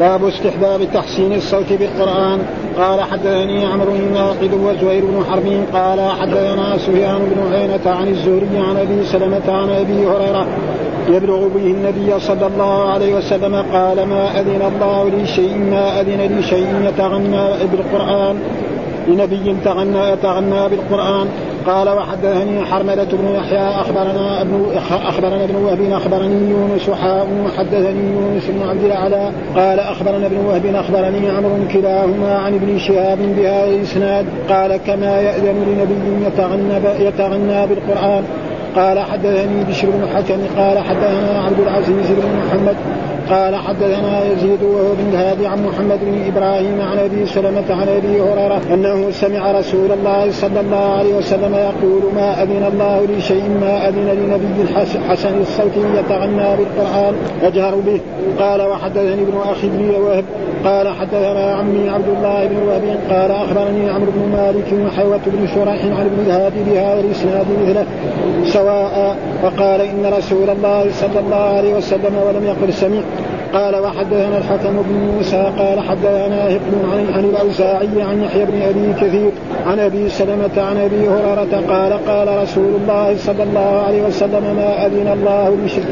باب استحباب تحسين الصوت بالقرآن. قال حدثني عمرو بن ناقد وزهير بن حرب. قال حدثنا سفيان بن عينة عن الزهري عن أبي سلمة عن أبي هريرة يبلغ به النبي صلى الله عليه وسلم قال ما أذن الله لي شيء ما أذن لي شيء يتغنى بالقرآن لنبي تغنى يتغنى بالقرآن. قال وحدثني حرملة بن يحيى أخبرنا ابن أخبرنا ابن وهب أخبرني يونس حاء حدثني يونس بن عبد الأعلى قال أخبرنا ابن وهب أخبرني عمرو كلاهما عن ابن شهاب بهذا الإسناد قال كما يأذن لنبي يتغنى يتغنى بالقرآن قال حدثني بشر بن حكم قال حدثنا عبد العزيز بن محمد. قال حدثنا يزيد وهو بن الهادي عن محمد بن إبراهيم عن أبي سلمة عن أبي هريرة أنه سمع رسول الله صلى الله عليه وسلم يقول ما أذن الله لشيء ما أذن لنبي حسن الصوت يتغنى بالقرآن يجهر به. قال وحدثني ابن أخي بن وهب. قال حدثنا عمي عبد الله بن وهب. قال أخبرني عمرو بن مالك وحيوة بن شريح عن ابن الهادي بهذا الإسناد مثله. سواء وقال إن رسول الله صلى الله عليه وسلم ولم يقل سمع قال وحدثنا الحكم بن موسى قال حدثنا هبل عن عن الأوزاعي عن يحيى بن أبي كثير عن أبي سلمة عن أبي هريرة قال قال رسول الله صلى الله عليه وسلم ما أذن الله لشيء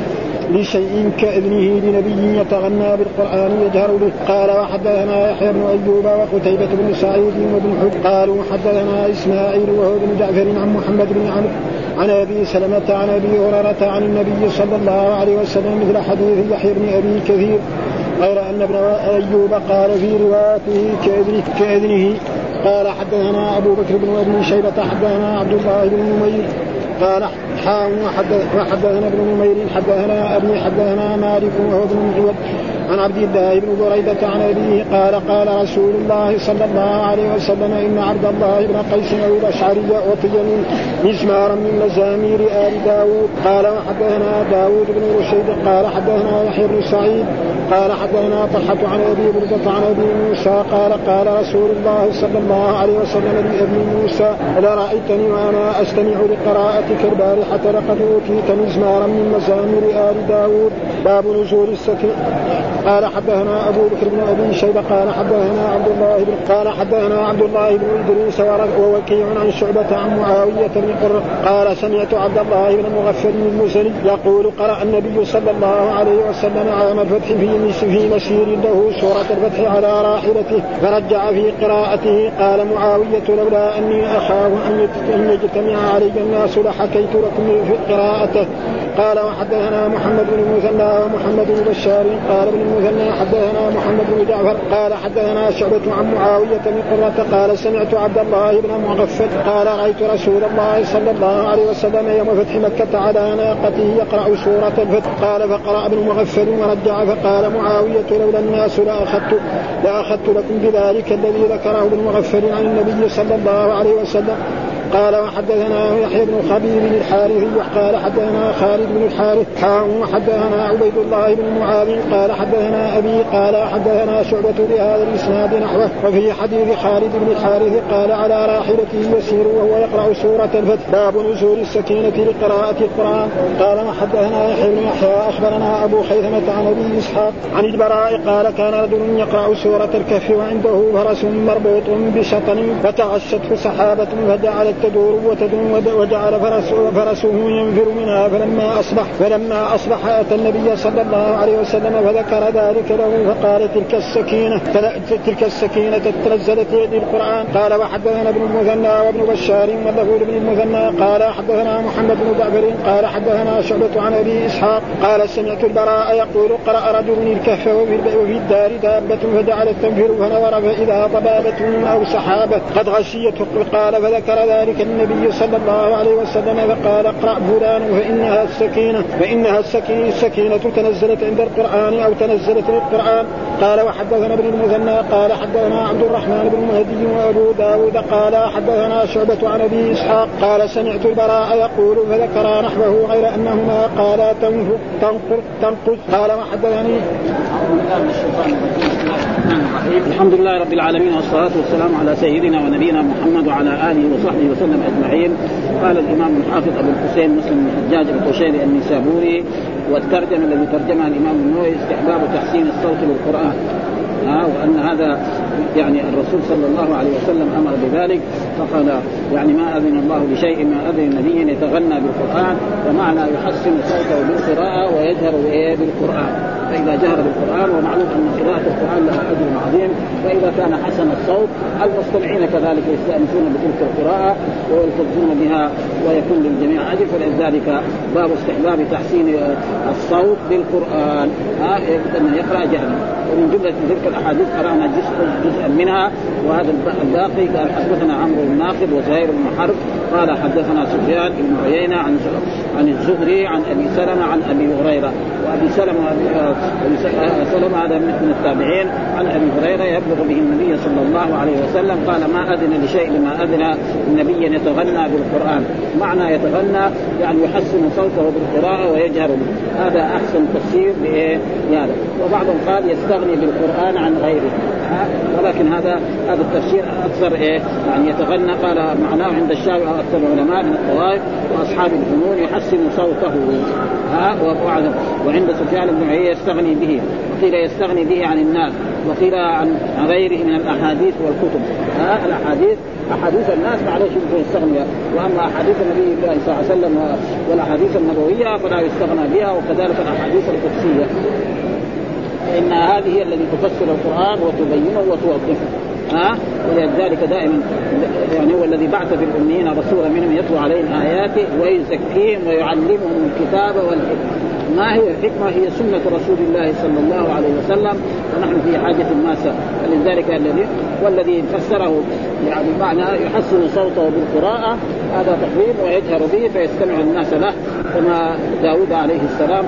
لشيء كإذنه لنبي يتغنى بالقرآن يجهر به. قال وحدثنا يحيى بن أيوب وقتيبة بن سعيد وابن حب. قالوا حدثنا إسماعيل وهو بن جعفر عن محمد بن عمرو عن أبي سلمة عن أبي هريرة عن النبي صلى الله عليه وسلم مثل حديث يحيى بن أبي كثير غير أن ابن أيوب قال في روايته كاذنه, كأذنه قال حدثنا أبو بكر بن أبي شيبة حدثنا عبد الله بن نمير قال حاء وحدثنا ابن نمير حدثنا أبي حدثنا مالك وهو ابن عن عبد الله بن بريدة عن أبيه قال قال رسول الله صلى الله عليه وسلم إن عبد الله بن قيس أو الأشعري أعطي مزمارا من مزامير آل داود. قال وحدثنا داود بن رشيد قال حدثنا يحيى بن سعيد قال حدثنا طلحة عن أبي بردة عن أبي موسى قال قال رسول الله صلى الله عليه وسلم لأبي موسى ألا رأيتني وأنا أستمع لقراءتك البارحة لقد أوتيت مزمارا من مزامير آل داود. باب نزول السكينة قال حدثنا أبو بكر بن أبي شيبة قال حدثنا عبد الله بن قال حدثنا عبد الله بن إدريس ووكيع عن شعبة عن معاوية بن قر قال سمعت عبد الله بن مغفل المزني يقول قرأ النبي صلى الله عليه وسلم عام الفتح في في مسير له سورة الفتح على راحلته فرجع في قراءته قال معاوية لولا أني أخاف أن يجتمع علي الناس لحكيت لكم في قراءته. قال وحدثنا محمد بن المثنى ومحمد بن بشار قال ابن المثنى حدثنا محمد بن جعفر قال حدثنا شعبة عن معاوية بن قرة قال سمعت عبد الله بن مغفل قال رأيت رسول الله صلى الله عليه وسلم يوم فتح مكة على ناقته يقرأ سورة الفتح. قال فقرأ ابن مغفل ورجع فقال معاوية لولا الناس لأخذت لأخذت لكم بذلك الذي ذكره ابن مغفل عن النبي صلى الله عليه وسلم. قال وحدثنا يحيى بن خبيب الحارثي قال حدثنا خالد بن الحارث حاء وحدثنا عبيد الله بن معاذ قال حدثنا أبي قال حدثنا شعبة بهذا الإسناد نحوه. وفي حديث خالد بن الحارث قال على راحلته يسير وهو يقرأ سورة الفتح. باب نزول السكينة لقراءة القرآن. قال وحدثنا يحيى بن يحيى أخبرنا أبو خيثمة عن أبي إسحاق عن البراء قال كان رجل يقرأ سورة الكهف وعنده فرس مربوط بشطن فتغشته سحابة فجعلت تدور وتدور وجعل فرسه, فرسه ينفر منها فلما اصبح فلما أصبح اتى النبي صلى الله عليه وسلم فذكر ذلك له فقال تلك السكينه تلك السكينة تنزلت يدي القرآن. قال وحدثنا ابن المثنى وابن بشار واللفظ ابن المثنى. قال حدثنا محمد بن جعفر. قال حدثنا شعبة عن أبي إسحاق. قال سمعت البراء يقول قرأ رجل الكهف وفي الدار دابة فجعلت تنفر فنظر فإذا ضبابة أو سحابة. قد غشيته قال فذكر ذلك النبي صلى الله عليه وسلم فقال اقرأ فلان فإنها السكينة فإنها السكينة السكينة تنزلت عند القرآن أو تنزلت للقرآن. قال وحدثنا ابن المثنى قال حدثنا عبد الرحمن بن مهدي وأبو داود قال حدثنا شعبة عن أبي إسحاق قال سمعت البراء يقول فذكر نحوه غير أنهما قالا تنقر تنقص قال وحدثني الحمد لله رب العالمين والصلاة والسلام على سيدنا ونبينا محمد وعلى آله وصحبه وسلم أجمعين. قال الإمام الحافظ أبو الحسين مسلم بن الحجاج القشيري النسابوري والترجمة الذي ترجمها الإمام النووي استحباب تحسين الصوت بالقرآن ان هذا يعني الرسول صلى الله عليه وسلم أمر بذلك فقال يعني ما أذن الله لشيء ما أذن نبي يتغنى بالقرآن ومعنى يحسن صوته بالقراءة ويجهر بالقرآن. فإذا جهر بالقرآن ومعلوم أن قراءة القرآن لها أجر عظيم وإذا كان حسن الصوت المستمعين كذلك يستأنسون بتلك القراءة ويلتزمون بها ويكون للجميع أجر فلذلك باب استحباب تحسين الصوت بالقرآن. ها انه يقرأ جهرا. ومن جملة تلك الأحاديث قرأنا جزء جزءا منها وهذا الباقي قال حدثنا عمرو بن ناقد وزهير بن حرب. قال حدثنا سفيان بن عيينة عن عن الزهري عن أبي سلمة عن أبي هريرة. وأبي سلمة أبي سلمة هذا من التابعين. عن أبي هريرة يبلغ به النبي صلى الله عليه وسلم قال ما اذن لشيء لما اذن النبي يتغنى بالقرآن. معنى يتغنى يعني يحسن صوته بالقراءة ويجهر به. هذا أحسن تفسير لهذا. وبعضهم قال يستغني بالقرآن عن غيره. ولكن هذا هذا التفسير أكثر إيه يعني يتغنى قال معناه عند الشافعي وأكثر العلماء من الطوائف وأصحاب الفنون يحسن صوته. ها وعند سفيان بن عيينة يستغني به. وقيل يستغني به عن الناس. وقيل عن غيره من الأحاديث والكتب. ها الاحاديث أحاديث الناس معلش يمكن يستغني وأما أحاديث النبي صلى الله عليه وسلم والأحاديث النبوية فلا يستغنى بها وكذلك الأحاديث القدسية. فإن هذه هي التي تفسر القرآن وتبينه وتوضحه. ها؟ ولذلك دائما يعني هو الذي بعث في الأميين رسولا منهم يتلو عليهم آياته ويزكيهم ويعلمهم الكتاب والحكمة. ما هي الحكمة؟ هي سنة رسول الله صلى الله عليه وسلم ونحن في حاجة ماسه فلذلك الذي والذي فسره يعني معنى يحسن صوته بالقراءة هذا تقريب ويجهر به فيستمع الناس له. كما داود عليه السلام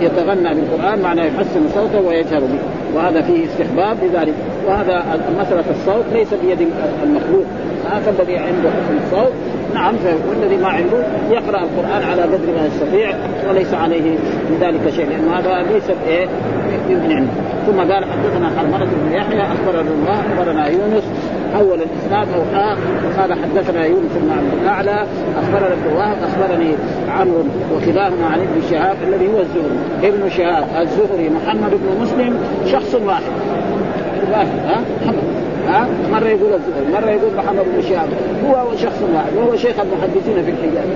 يتغنى بالقرآن معناه يحسن صوته ويجهر به. وهذا فيه استحباب لذلك. وهذا مسألة الصوت ليس بيد المخلوق. هذا الذي عنده حسن الصوت؟ نعم والذي ما عنده يقرأ القرآن على قدر ما يستطيع وليس عليه من ذلك شيء لأن هذا ليس إيه من عنده. ثم قال حدثنا حرمله بن يحيى أخبرنا الله أخبرنا يونس حول الاسناد أو قال حدثنا يونس بن عبد الأعلى أخبرنا ابن وهب أخبرني عمرو وكلاهما عن ابن شهاب الذي هو الزهري. ابن شهاب الزهري محمد بن مسلم شخص واحد. واحد ها؟ محمد. ها؟ مرة يقول الزهري مرة يقول محمد بن شهاب. هو شخص واحد وهو شيخ المحدثين في الحجاز.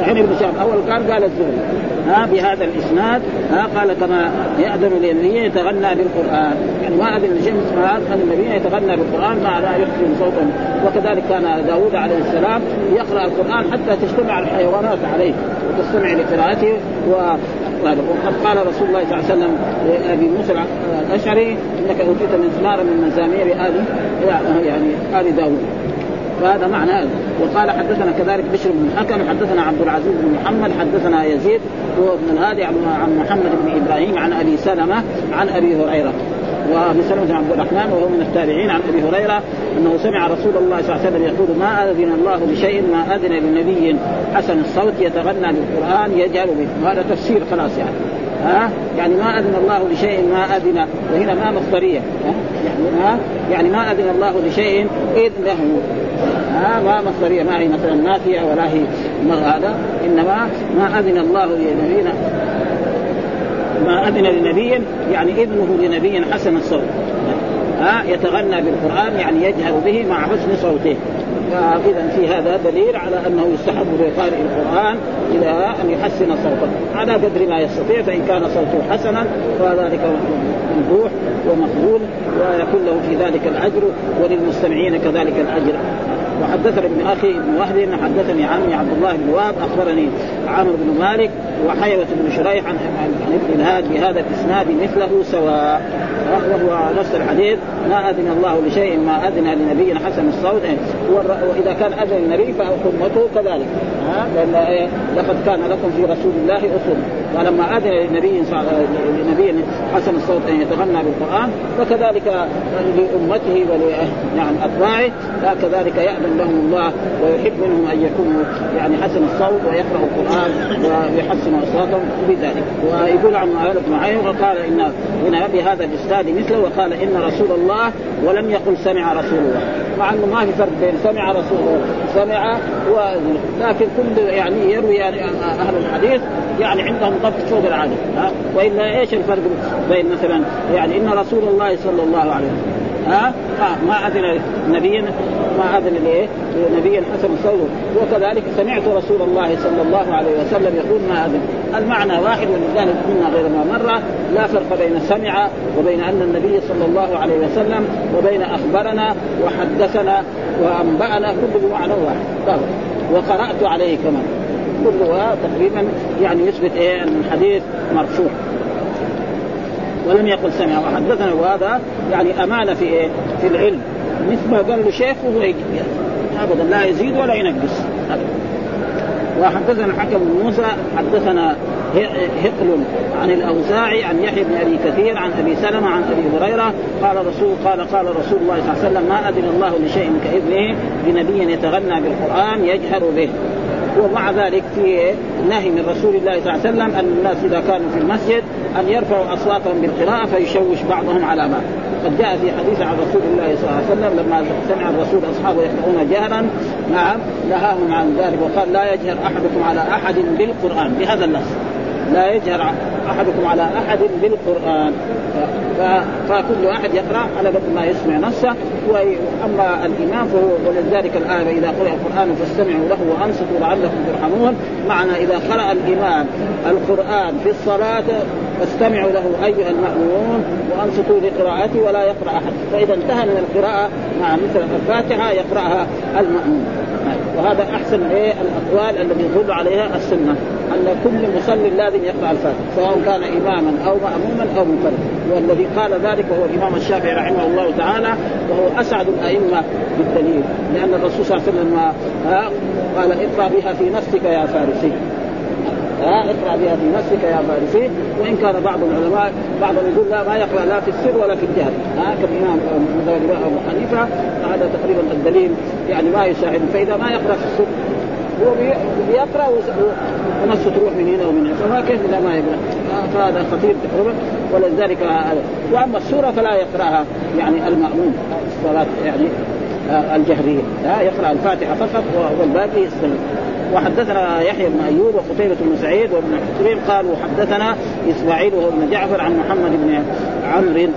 الحين ابن شهاب أول كان قال الزهري ها بهذا الإسناد ها قال كما يأذن للنبي يتغنى بالقرآن. يعني ما أذن لشيء ان النبي يتغنى بالقرآن ما لا يحسن صوتا. وكذلك كان داوود عليه السلام يقرأ القرآن حتى تجتمع الحيوانات عليه وتستمع لقراءته. و وقد قال رسول الله صلى الله عليه وسلم لأبي موسى الأشعري إنك أوتيت من ثمار من مزامير آل يعني آل داوود فهذا معنى وقال حدثنا كذلك بشر بن الحكم حدثنا عبد العزيز بن محمد حدثنا يزيد هو ابن الهادي عن محمد بن إبراهيم عن أبي سلمة عن أبي هريرة. وأبي سلمة عبد الرحمن وهو من التابعين عن أبي هريرة أنه سمع رسول الله صلى الله عليه وسلم يقول ما أذن الله بشيء ما أذن لنبي حسن الصوت يتغنى بالقرآن يجهل به. وهذا تفسير خلاص يعني. ها؟ يعني ما أذن الله لشيء ما أذن. وهنا ما مصدرية. يعني ها؟ يعني ما أذن الله لشيء اذنه ها ما مصدرية ما هي مثلا نافيه ولا هي هذا إنما ما أذن الله لنبينا ما أذن لنبي يعني إذنه لنبي حسن الصوت. ها يتغنى بالقرآن يعني يجهر به مع حسن صوته. فاذا في هذا دليل على أنه يستحب لقارئ القرآن إلى أن يحسن صوته. على قدر ما يستطيع فإن كان صوته حسنا فذلك ممدوح ومقبول ويكون له في ذلك الأجر وللمستمعين كذلك الأجر. وحدثني ابن أخي ابن وهب حدثني عمي عبد الله بن وهب أخبرني عمرو بن مالك وحيوة بن شريح عن عن ابن الهاد بهذا الإسناد مثله سواء وهو نفس الحديث ما أذن الله لشيء ما أذن لنبي حسن الصوت وإذا كان أذن النبي فامته كذلك لأن إيه؟ لقد كان لكم في رسول الله أسوة ولما اذن لنبي لنبي حسن الصوت أن يتغنى بالقرآن فكذلك لأمته ول يعني أتباعه كذلك يأذن لهم الله ويحب منهم أن يكونوا يعني حسن الصوت ويقرأوا القرآن ويحسن أصواتهم بذلك. ويقول عن معاذ معين وقال ان هنا بهذا الاسناد مثله وقال إن رسول الله ولم يقل سمع رسول الله. مع إنه ما في فرق بين سمع رسول سمع و... لكن كل يعني يروي أهل الحديث يعني عندهم ضبط فوق العادة. ها؟ وإلا إيش الفرق بين مثلا يعني إن رسول الله صلى الله عليه وسلم ها؟ ما أذن نبيا ما أذن لإيه؟ نبيا حسن الصوت وكذلك سمعت رسول الله صلى الله عليه وسلم يقول ما أذن. المعنى واحد ولذلك قلنا غير ما مره لا فرق بين سمع وبين أن النبي صلى الله عليه وسلم وبين أخبرنا وحدثنا وأنبأنا كله بمعنى واحد. وقرأت عليه كمان. كلها تقريبا يعني يثبت إيه أن الحديث مرفوع. ولم يقل سمع وحدثنا وهذا يعني أمانة في إيه؟ في العلم. مثل ما قال له شيخ وهو ابدا لا يزيد ولا ينقص. وحدثنا الحكم بن موسى حدثنا هقل عن الأوزاعي عن يحيى بن أبي كثير عن أبي سلمة عن أبي هريرة. قال رسول قال قال رسول الله صلى الله عليه وسلم ما اذن الله لشيء كإذنه بنبي يتغنى بالقرآن يجهر به. ومع ذلك في نهي من رسول الله صلى الله عليه وسلم أن الناس إذا كانوا في المسجد أن يرفعوا أصواتهم بالقراءة فيشوش بعضهم على بعض. قد جاء في حديث عن رسول الله صلى الله عليه وسلم لما سمع الرسول أصحابه يقرؤون جهرا نعم نهاهم عن ذلك وقال لا يجهر أحدكم على أحد بالقرآن. بهذا اللفظ. لا يجهر أحدكم على أحد بالقرآن. فكل واحد يقرأ على قد ما يسمع نفسه واما الامام فهو ولذلك الآية إذا قرئ القرآن فاستمعوا له وأنصتوا لعلكم ترحمون. معنى إذا قرأ الامام القرآن في الصلاة فاستمعوا له أيها المأمون وأنصتوا لقراءته ولا يقرأ أحد. فإذا انتهى من القراءة مع مثل الفاتحة يقرأها المأمون. وهذا أحسن إيه؟ الأقوال التي يدل عليها السنة. أن كل مصلي لازم يقرأ الفاتحة سواء كان إماما أو مأموما أو منفردا. والذي قال ذلك وهو الإمام الشافعي رحمه الله تعالى وهو أسعد الأئمة بالدليل لأن الرسول صلى الله عليه وسلم قال اقرأ بها في نفسك يا فارسي. اقرأ بها في نفسك يا فارسي. وإن كان بعض العلماء بعضهم يقول لا ما يقرأ لا في السر ولا في الجهر ها كالإمام أبو حنيفة هذا تقريبا الدليل يعني ما يساعد. فإذا ما يقرأ في السر هو بيقرأ ونفسه تروح من هنا ومن هنا. فما كيف إذا ما يقرأ؟ فهذا خطير تقريبا. ولذلك وأما السورة فلا يقرأها يعني المأمون الصلاة يعني الجهرية. ها يقرأ الفاتحة فقط والباقي يستمر وحدثنا يحيى بن أيوب وقتيبة بن سعيد وابن حكيم قالوا حدثنا إسماعيل وهو بن جعفر عن محمد بن عمرو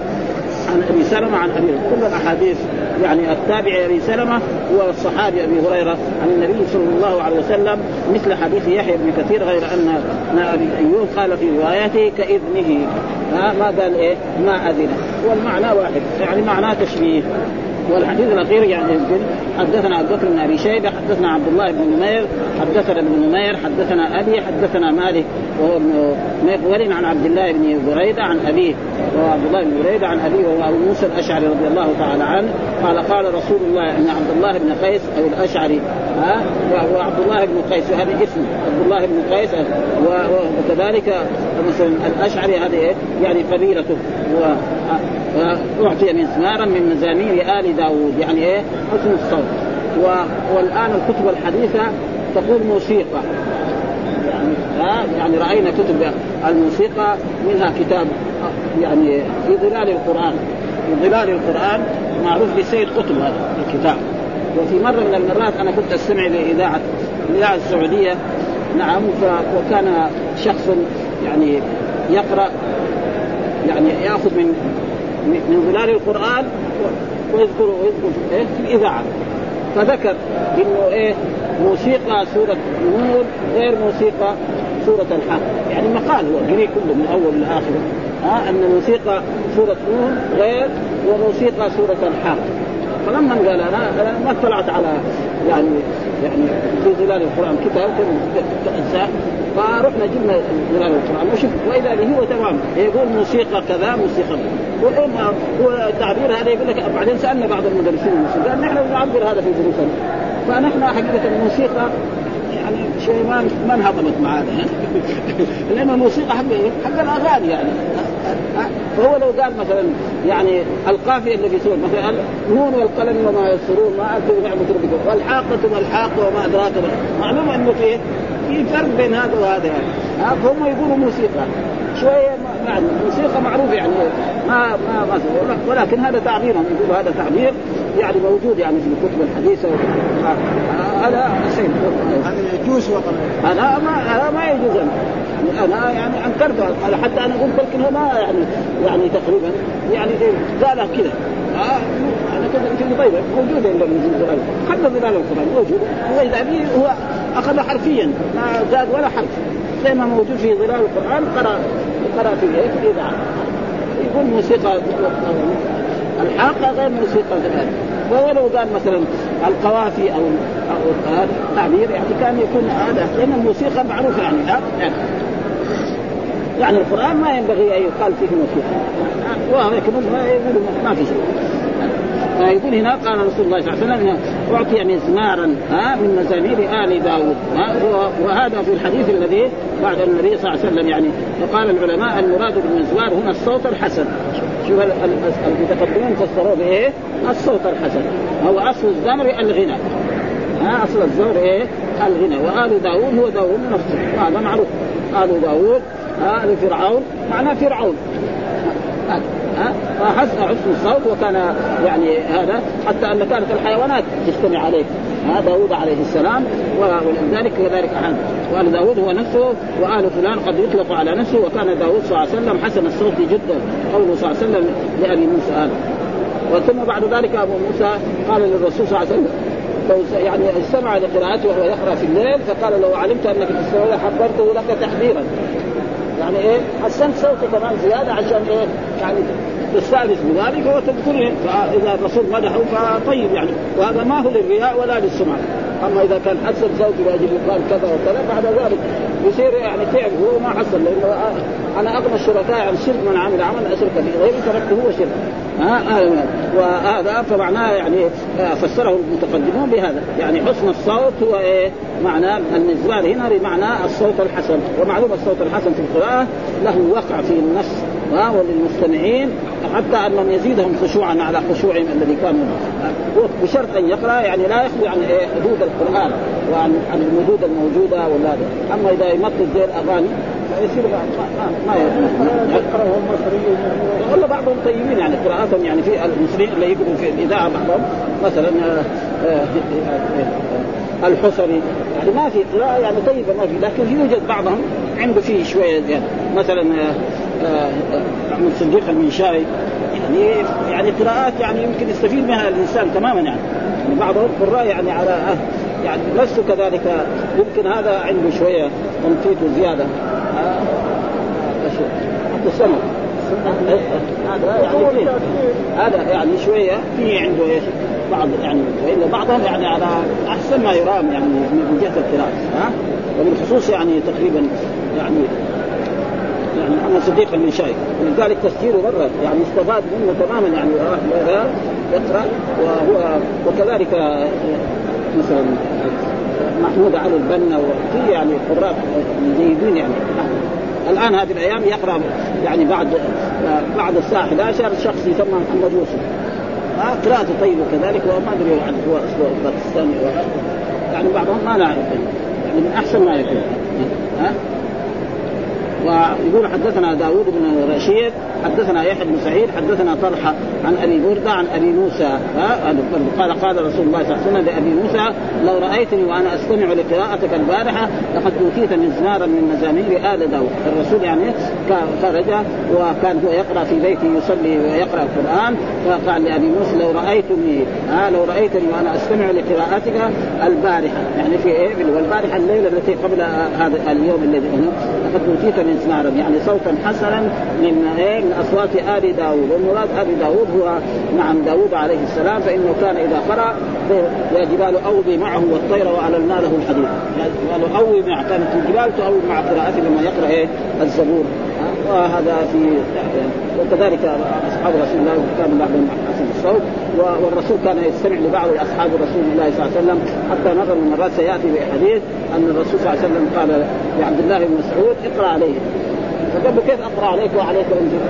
عن أبي سلمة عن أبي كل الأحاديث يعني التابع ابي سلمة هو الصحابي أبي هريرة عن النبي صلى الله عليه وسلم مثل حديث يحيى بن كثير غير أن أبي أيوب قال في روايته كإذنه. ما قال إيه؟ ما اذن والمعنى واحد. يعني معناه تشبيه. والحديث الأخير يعني حدثنا أبو بكر بن أبي شيبة حدثنا عبد الله بن نمير حدثنا ابن نمير حدثنا أبي حدثنا مالك وهو ابن مقول عن عبد الله بن بريده عن أبيه وهو عبد الله بن بريده عن أبيه وهو أبو موسى الأشعري رضي الله تعالى عنه قال قال رسول الله إن عبد الله بن قيس أو الأشعري ها وهو عبد الله بن قيس وهذا اسم عبد الله بن قيس وكذلك مثلا الأشعري هذه إيه؟ يعني قبيلته وأعطي مسمارا من مزامير ال داوود. يعني إيه؟ حسن الصوت. و... والآن الكتب الحديثة تقول موسيقى. يعني ها؟ يعني رأينا كتب الموسيقى منها كتاب يعني في ظلال القرآن. في ظلال القرآن معروف بسيد قطب هذا الكتاب. وفي مرة من المرات أنا كنت أستمع لإذاعة الإذاعة السعودية. نعم ف... وكان شخص يعني يقرأ يعني ياخذ من من ظلال القرآن ويذكر ويذكر إيه في الإذاعة. فذكر إنه إيه؟ موسيقى سورة نور غير موسيقى سورة الحق. يعني مقال هو قري كله من اول لاخر ها؟ أن موسيقى سورة نور غير وموسيقى سورة الحق. فلما قال أنا ما اطلعت على يعني يعني في ظلال القرآن كتاب اجزاء فرحنا جبنا ظلال القرآن وشفت واذا به هو تمام. يقول موسيقى كذا موسيقى هو التعبير هذا يقول لك بعدين سألنا بعض المدرسين الموسيقى قال نحن نعبر هذا في دروسنا. فنحن حقيقة الموسيقى يعني شيء ما ما انهضمت معنا لأن الموسيقى حق حق الأغاني يعني. فهو لو قال مثلا يعني القافية اللي في سوره مثلا نون والقلم وما يسرون ما أدري نعمه ربكم والحاقة ما الحاقه وما أدراك معلوم أنه في في فرق بين هذا وهذا يعني. فهم يقولوا موسيقى. شوية يعني الموسيقى معروف يعني ما ما ما ولكن هذا تعبيرهم يقولوا هذا تعبير يعني موجود يعني في الكتب الحديثة هذا شيء. هذا يجوز وطن هذا ما هذا ما يجوز. أنا يعني أنكرته. حتى أنا قلت لكن ما يعني يعني تقريبا يعني قالها كذا. آه أنا كنت في طيبه موجوده عند ظلال حتى ظلال القرآن. موجود. واذا به هو أخذ حرفيا. ما زاد ولا حرف. زي ما موجود في ظلال القرآن قرا قرأ في إيه في إذاعة. يقول موسيقى. الحاقه غير موسيقى ذلك وهو لو قال مثلا القوافي أو أو هذا تعبير يعني كان يكون هذا لأن الموسيقى معروفة يعني ها؟ يعني القرآن ما ينبغي أن يقال فيه موسيقى. وهو يقول ما في شيء. فيقول هنا قال رسول الله صلى الله عليه وسلم أعطي مزمارا ها من مزامير آل داوود وهذا في الحديث الذي بعد النبي صلى الله عليه وسلم يعني. وقال العلماء المراد بالمزمار هنا الصوت الحسن. شوف المتقدمين فسروه بإيه؟ الصوت الحسن. هو أصل الزمر الغنى ها أصل الزمر إيه؟ الغنى وآل داوود هو داوود نفسه هذا معروف. آل داوود ال فرعون معناه فرعون. فحسن حسن الصوت وكان يعني هذا حتى أن كانت الحيوانات تجتمع عليه. ها داود عليه السلام ولذلك كذلك أحد. وآل داود هو نفسه وآل فلان قد يطلق على نفسه وكان داود صلى الله عليه وسلم حسن الصوت جدا قوله صلى الله عليه وسلم لأبي موسى هذا. وثم بعد ذلك أبو موسى قال للرسول صلى الله عليه وسلم لو يعني استمع لقراءته وهو يقرأ في الليل فقال لو علمت أنك تستمع حبرته لك تحذيرا. يعني إيه؟ حسنت صوته كمان زيادة عشان إيه؟ يعني تستانس بذلك وتذكره فإذا الرسول مدحه فطيب يعني. وهذا ما هو للرياء ولا للسمعه أما إذا كان حسن صوته لأجل يقال كذا وكذا بعد ذلك. يصير يعني تعب هو ما حصل لأنه أنا أغنى الشركاء عن شرك من عمل عمل أشرك به غيري تركته هو شرك. ها؟ وهذا فمعناه يعني فسره المتقدمون بهذا. يعني حسن الصوت هو إيه؟ معنى المزمار هنا بمعنى الصوت الحسن. ومعلوم الصوت الحسن في القراءة له وقع في النفس وللمستمعين حتى انهم يزيدهم خشوعا على خشوعهم الذي كانوا بشرط أن يقرأ يعني لا يخلو عن إيه حدود القرآن وعن عن المدود الموجودة ولا أما إذا يمطل زي الاغاني فيصير ما يقرأهم والله بعضهم طيبين يعني قراءاتهم يعني في المسلمين اللي يقروا في الإذاعة بعضهم. مثلا آه، آه، آه، الحصري. يعني ما في قراءة يعني طيبة ما في. لكن يوجد بعضهم عنده فيه شوية زيادة. مثلا احمد صديق المنشاري يعني يعني قراءات يعني يمكن يستفيد منها الإنسان تماما يعني, يعني بعض القراء يعني على يعني لست كذلك. يمكن هذا عنده شوية تنطيط وزيادة. حتى السمك. هذا يعني هذا يعني شوية في عنده إيش؟ بعض يعني وإلا بعضهم يعني على أحسن ما يرام يعني من جهة القراءة. ها؟ وبالخصوص يعني تقريبا يعني يعني محمد صديق المنشاي ولذلك تسجيله مرة يعني استفاد منه تماما يعني يقرأ وهو وكذلك مثلا محمود علي البنا وفي يعني قراء جيدين يعني. الآن هذه الأيام يقرأ يعني بعد بعد الساعة 11 شخص يسمى محمد يوسف. قراءته طيبة كذلك وما أدري يعني هو اسلوب باكستاني يعني بعضهم ما نعرف يعني من أحسن ما يكون. ها ويقول حدثنا داوود بن رشيد حدثنا يحيى بن سعيد حدثنا طلحة عن أبي بردة عن أبي موسى قال قال رسول الله صلى الله عليه وسلم لأبي موسى لو رأيتني وأنا استمع لقراءتك البارحة لقد أوتيت مزمارا من مزامير آل داوود. الرسول يعني خرج وكان هو يقرأ في بيته يصلي ويقرأ القرآن فقال لأبي موسى لو رأيتني آه لو رأيتني وأنا استمع لقراءتك البارحة. يعني في إيه؟ والبارحة الليلة التي قبل هذا اليوم الذي لقد أوتيت مزمارا يعني صوتا حسنا من إيه من اصوات آل داوود والمراد آل داوود هو نعم داوود عليه السلام فإنه كان إذا قرأ يا جبال اوبي معه والطير واعلنا له الحديد قالوا اوي مع كانت الجبال تؤوي مع قراءته لما يقرأ إيه؟ الزبور. وهذا في وكذلك أصحاب رسول الله كان بعضهم حسن الصوت والرسول كان يستمع لبعض أصحاب رسول الله صلى الله عليه وسلم حتى مره من المرات سياتي بحديث أن الرسول صلى الله عليه وسلم قال لعبد الله بن مسعود اقرأ عليه. فقال له كيف أقرأ عليك وعليك انزل؟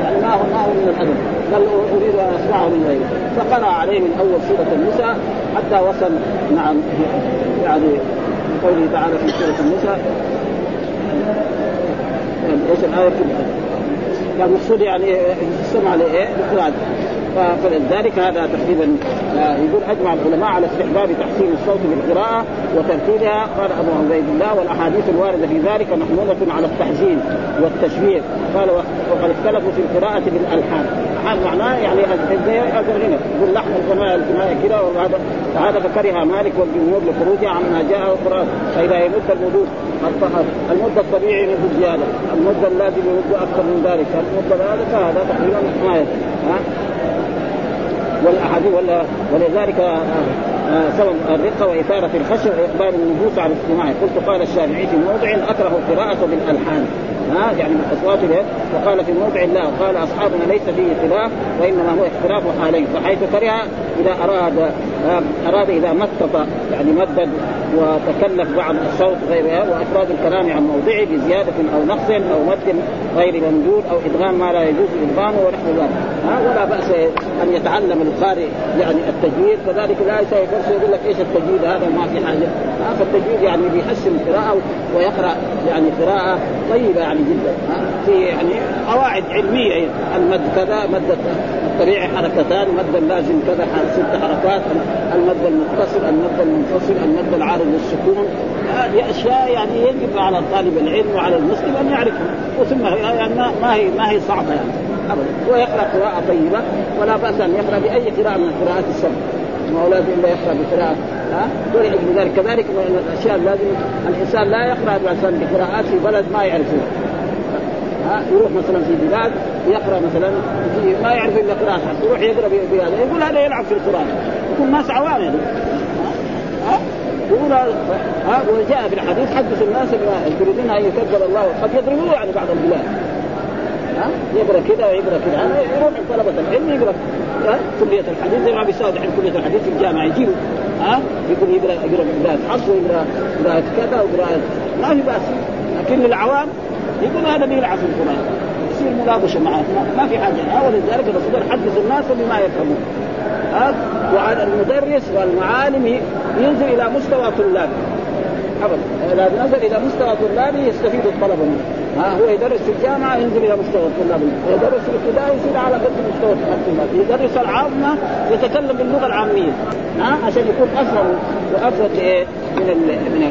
يعني ما هو ما هو من الأدب. قال أريد أن أسمعه من غيره فقرأ عليه من أول سورة النساء حتى وصل نعم يعني قوله تعالى في سورة النساء إيش الايه كلها؟ المقصود يعني استمع لايه؟ لقراءة فلذلك هذا تقريبا آه، يقول اجمع العلماء على استحباب تحسين الصوت بالقراءة وترتيلها قال أبو عبيد الله والأحاديث الواردة في ذلك محمولة على التحزين والتشويق قال وقد اختلفوا في القراءة بالألحان. هذا معناه يعني هذا الغنى يقول لحن الغناء كذا وهذا فهذا فكره مالك والجمهور لخروجها عما جاء القران فإذا يمد الوضوء المده الطبيعي يمد زيادة المده اللازم يمد أكثر من ذلك المده هذا فهذا تقريبا ما والأحاديث ولا ولذلك آه، آه، سبب الرقة وإثارة الخشية وإقبال النفوس على الاستماع قلت قال الشافعي في موضع أكره القراءة بالألحان. ها يعني بالاصوات وقال في موضع لا قال أصحابنا ليس فيه خلاف وإنما هو اختلاف حالين. فحيث كره إذا أراد أراد إذا مطط يعني مدد وتكلف بعض الصوت غيرها وأفراد الكلام عن موضعه بزيادة أو نقص أو مد غير ممدود أو إدغام ما لا يجوز إدغامه ونحو ذلك. ولا بأس أن يتعلم القارئ يعني التجويد. كذلك لا يقول لك إيش التجويد؟ هذا ما في حاجة. فالتجويد يعني بيحسن القراءه ويقرأ يعني قراءة طيبة يعني جدا. في يعني قواعد علمية المد كذا مد الطبيعي حركتان مد اللازم كذا ست حركات المد المتصل المد المنفصل المد العارض للسكون. هذه أشياء يعني يجب على طالب العلم وعلى المسلم أن يعرفها. وثم يعني ما هي ما هي صعبة يعني. ابدا. ويقرا قراءة طيبة ولا بأس أن يقرأ بأي قراءة من قراءات السبع ما هو لازم الا يقرأ بقراءة ها؟ ولأجل ذلك. كذلك من الأشياء لازم الإنسان لا يقرأ مثلا بقراءات في بلد ما يعرفوها ها؟ يروح مثلا في بلاد يقرأ مثلا في ما يعرف إلا قراءة. يروح يقرأ بهذا يقول هذا يلعب في القرآن. يكون ناس عوام يعني ها؟ يقول ها؟ وجاء في الحديث حدث الناس يريدون أن يكذب الله قد يضربوه يعني بعض البلاد. ها؟ يقرأ كذا ويقرأ كذا. يروح طلبة العلم يقرأ كلية الحديث. زي ما بيساوي الحين كلية الحديث في الجامعة يجيبوا ها؟ يقول يقرأ يقرأ قراءة حفظ ويقرا قراءة كذا وقراءة ما في بأس. لكن للعوام يقول هذا بيلعب في القرآن. يصير مناقشة معه. ما في حاجة. ولذلك الرسول حدث الناس بما يفهمون. ها؟ وعلى المدرس والمعالم ينزل إلى مستوى طلابه ابدا اذا نزل إلى مستوى طلابه يستفيد الطلبه منه. ها هو يدرس في الجامعة ينزل إلى مستوى الطلاب يدرس في الابتدائي يصير على قد مستوى الطلاب يدرس العامة يتكلم باللغة العامية. ها عشان يكون افهم وافرد إيه من ال من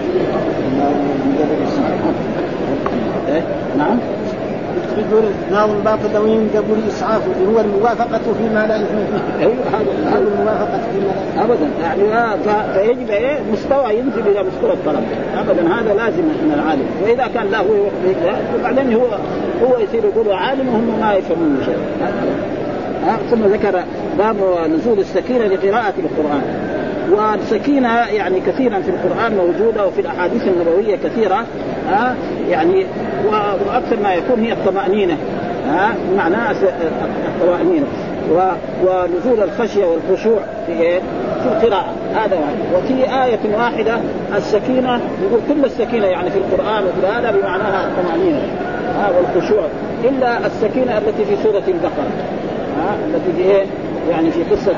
إيه؟ نعم. يقول ناظم باطل قبل اسعافه هو الموافقة فيما لا اثم فيه. أيوه هذا الموافقة فيما لا ابدا. يعني فيجب إيه؟ مستوى ينزل إلى مستوى الطلب. ابدا هذا لازم من العالم. وإذا كان لا هو وبعدين هو هو يصير يقول عالم وهم ما يفهمون شيء. ثم ذكر باب نزول السكينة لقراءة القرآن. والسكينة يعني كثيرا في القرآن موجودة وفي الأحاديث النبوية كثيرة. ها؟ يعني وأكثر ما يكون هي الطمأنينة. ها؟ معناها الطمأنينة. ونزول الخشية والخشوع في إيه؟ في القراءة. هذا واحد. وفي آية واحدة السكينة يقول كل السكينة يعني في القرآن وفي هذا بمعناها الطمأنينة. ها؟ والخشوع. إلا السكينة التي في سورة البقرة. ها؟ التي في إيه؟ يعني في قصة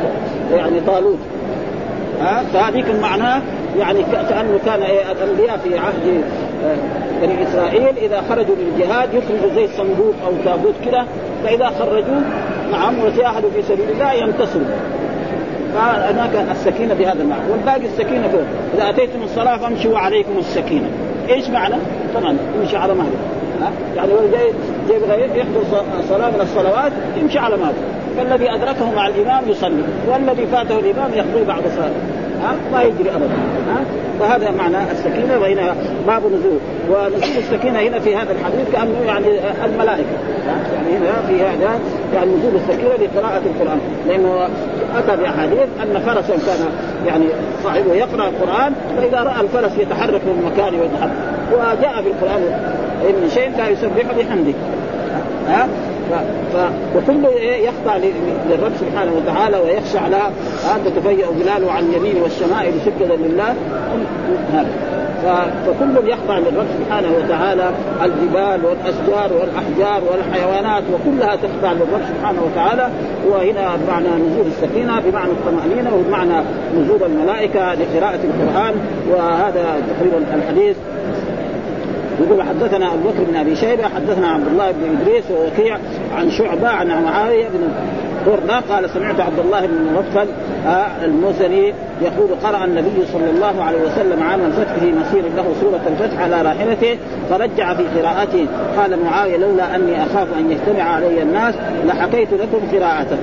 يعني طالوت. ها؟ فهذيك معناه يعني كأنه كان إيه؟ الأنبياء في عهد بني إسرائيل إذا خرجوا للجهاد يخرجوا زي صندوق أو تابوت كده فإذا خرجوه نعم وجاهدوا في سبيل الله ينتصروا فهناك السكينة بهذا المعنى. والباقي السكينة فوق إذا أتيتم الصلاة فامشوا عليكم السكينة. إيش معنى؟ طبعا يمشي على مهله يعني هو جاي جاي يحضر صلاة من الصلوات يمشي على مهله فالذي أدركه مع الإمام يصلي والذي فاته الإمام يقضي بعد صلاه ها؟ ما يجري ابدا ها؟ فهذا معنى السكينة وهنا باب نزول ونزول السكينة هنا في هذا الحديث كانه يعني الملائكة يعني هنا في هذا يعني نزول السكينة لقراءة القرآن لأنه أتى بأحاديث أن فرسا كان يعني صاحبه يقرأ القرآن فإذا رأى الفرس يتحرك من مكانه ويتحرك وجاء في القرآن إن شيء لا يسبح بحمده ها؟ ف... ف... وكل يخضع للرب سبحانه وتعالى ويخشع لها هذا تفيأ بلاله عن يمينه والشمائل سجدا لله. هذا. فكل يخضع للرب سبحانه وتعالى الجبال والأشجار والأحجار والحيوانات وكلها تخضع للرب سبحانه وتعالى. وهنا بمعنى نزول السكينة بمعنى الطمأنينة وبمعنى نزول الملائكة لقراءة القرآن. وهذا تقريبا الحديث. يقول حدثنا أبو بكر بن أبي شيبة حدثنا عبد الله بن إدريس ووكيع عن شعبة عن معاوية بن برده قال سمعت عبد الله بن مغفل آه المزني يقول قرأ النبي صلى الله عليه وسلم عام الفتح في مسير له سورة الفتح على راحلته فرجع في قراءته. قال معاوية لولا أني أخاف أن يجتمع علي الناس لحكيت لكم قراءته.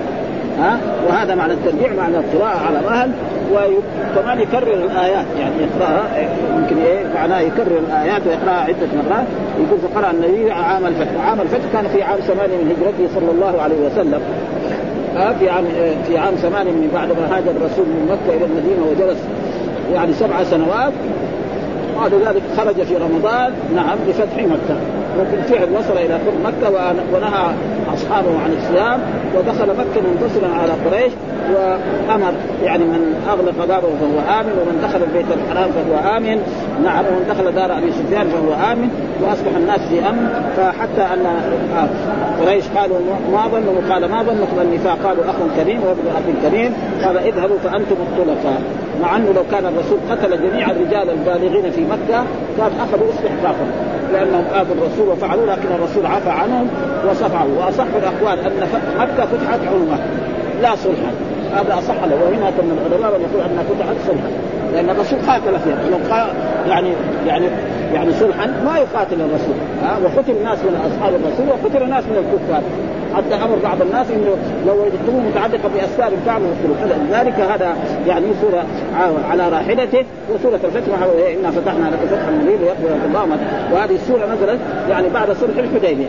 ها؟ وهذا معنى الترجيع معنى القراءة على مهل وكمان يكرر الآيات يعني يقرأها يمكن إيه؟ معناه يكرر الآيات ويقرأها عدة مرات. يقول فقرأ النبي عام الفتح. عام الفتح كان في عام ثمانية من هجرته صلى الله عليه وسلم. في عام في عام ثمانية من بعد ما هاجر الرسول من مكة إلى المدينة وجلس يعني سبع سنوات. بعد ذلك خرج في رمضان نعم بفتح مكة. وبالفعل وصل إلى قرب مكه ونهى أصحابه عن الصيام. ودخل مكة منتصرا على قريش وأمر يعني من أغلق داره فهو آمن ومن دخل البيت الحرام فهو آمن. نعم ومن دخل دار أبي سفيان فهو آمن. وأصبح الناس في أمن. فحتى أن قريش قالوا ما ظنوا قال ما ظنكم النفاق؟ قالوا أخ كريم وابن أخ كريم. قال اذهبوا فأنتم الطلقاء. مع أنه لو كان الرسول قتل جميع الرجال البالغين في مكة كان أخذوا استحقاقهم لأنهم آذوا الرسول وفعلوا لكن الرسول عفى عنهم وصفعوا. وأصح الأقوال أن مكة فتحت عنوه لا صلحا. هذا أصح له. وهناك من العلماء من يقول أنها فتحت صلحا. لأن الرسول قاتل فيها. لو يعني يعني يعني صلحا ما يقاتل الرسول. ها؟ وقتل ناس من أصحاب الرسول وقتل ناس من الكفار. حتى أمر بعض الناس إنه لو وجدتموه متعلقة بأسباب فعلوا يقتلوا لذلك هذا يعني سوره على راحلته وسوره الفتح. انا فتحنا لك فتحا مبينا يقبل الله وهذه السوره نزلت يعني بعد صلح الحديبية.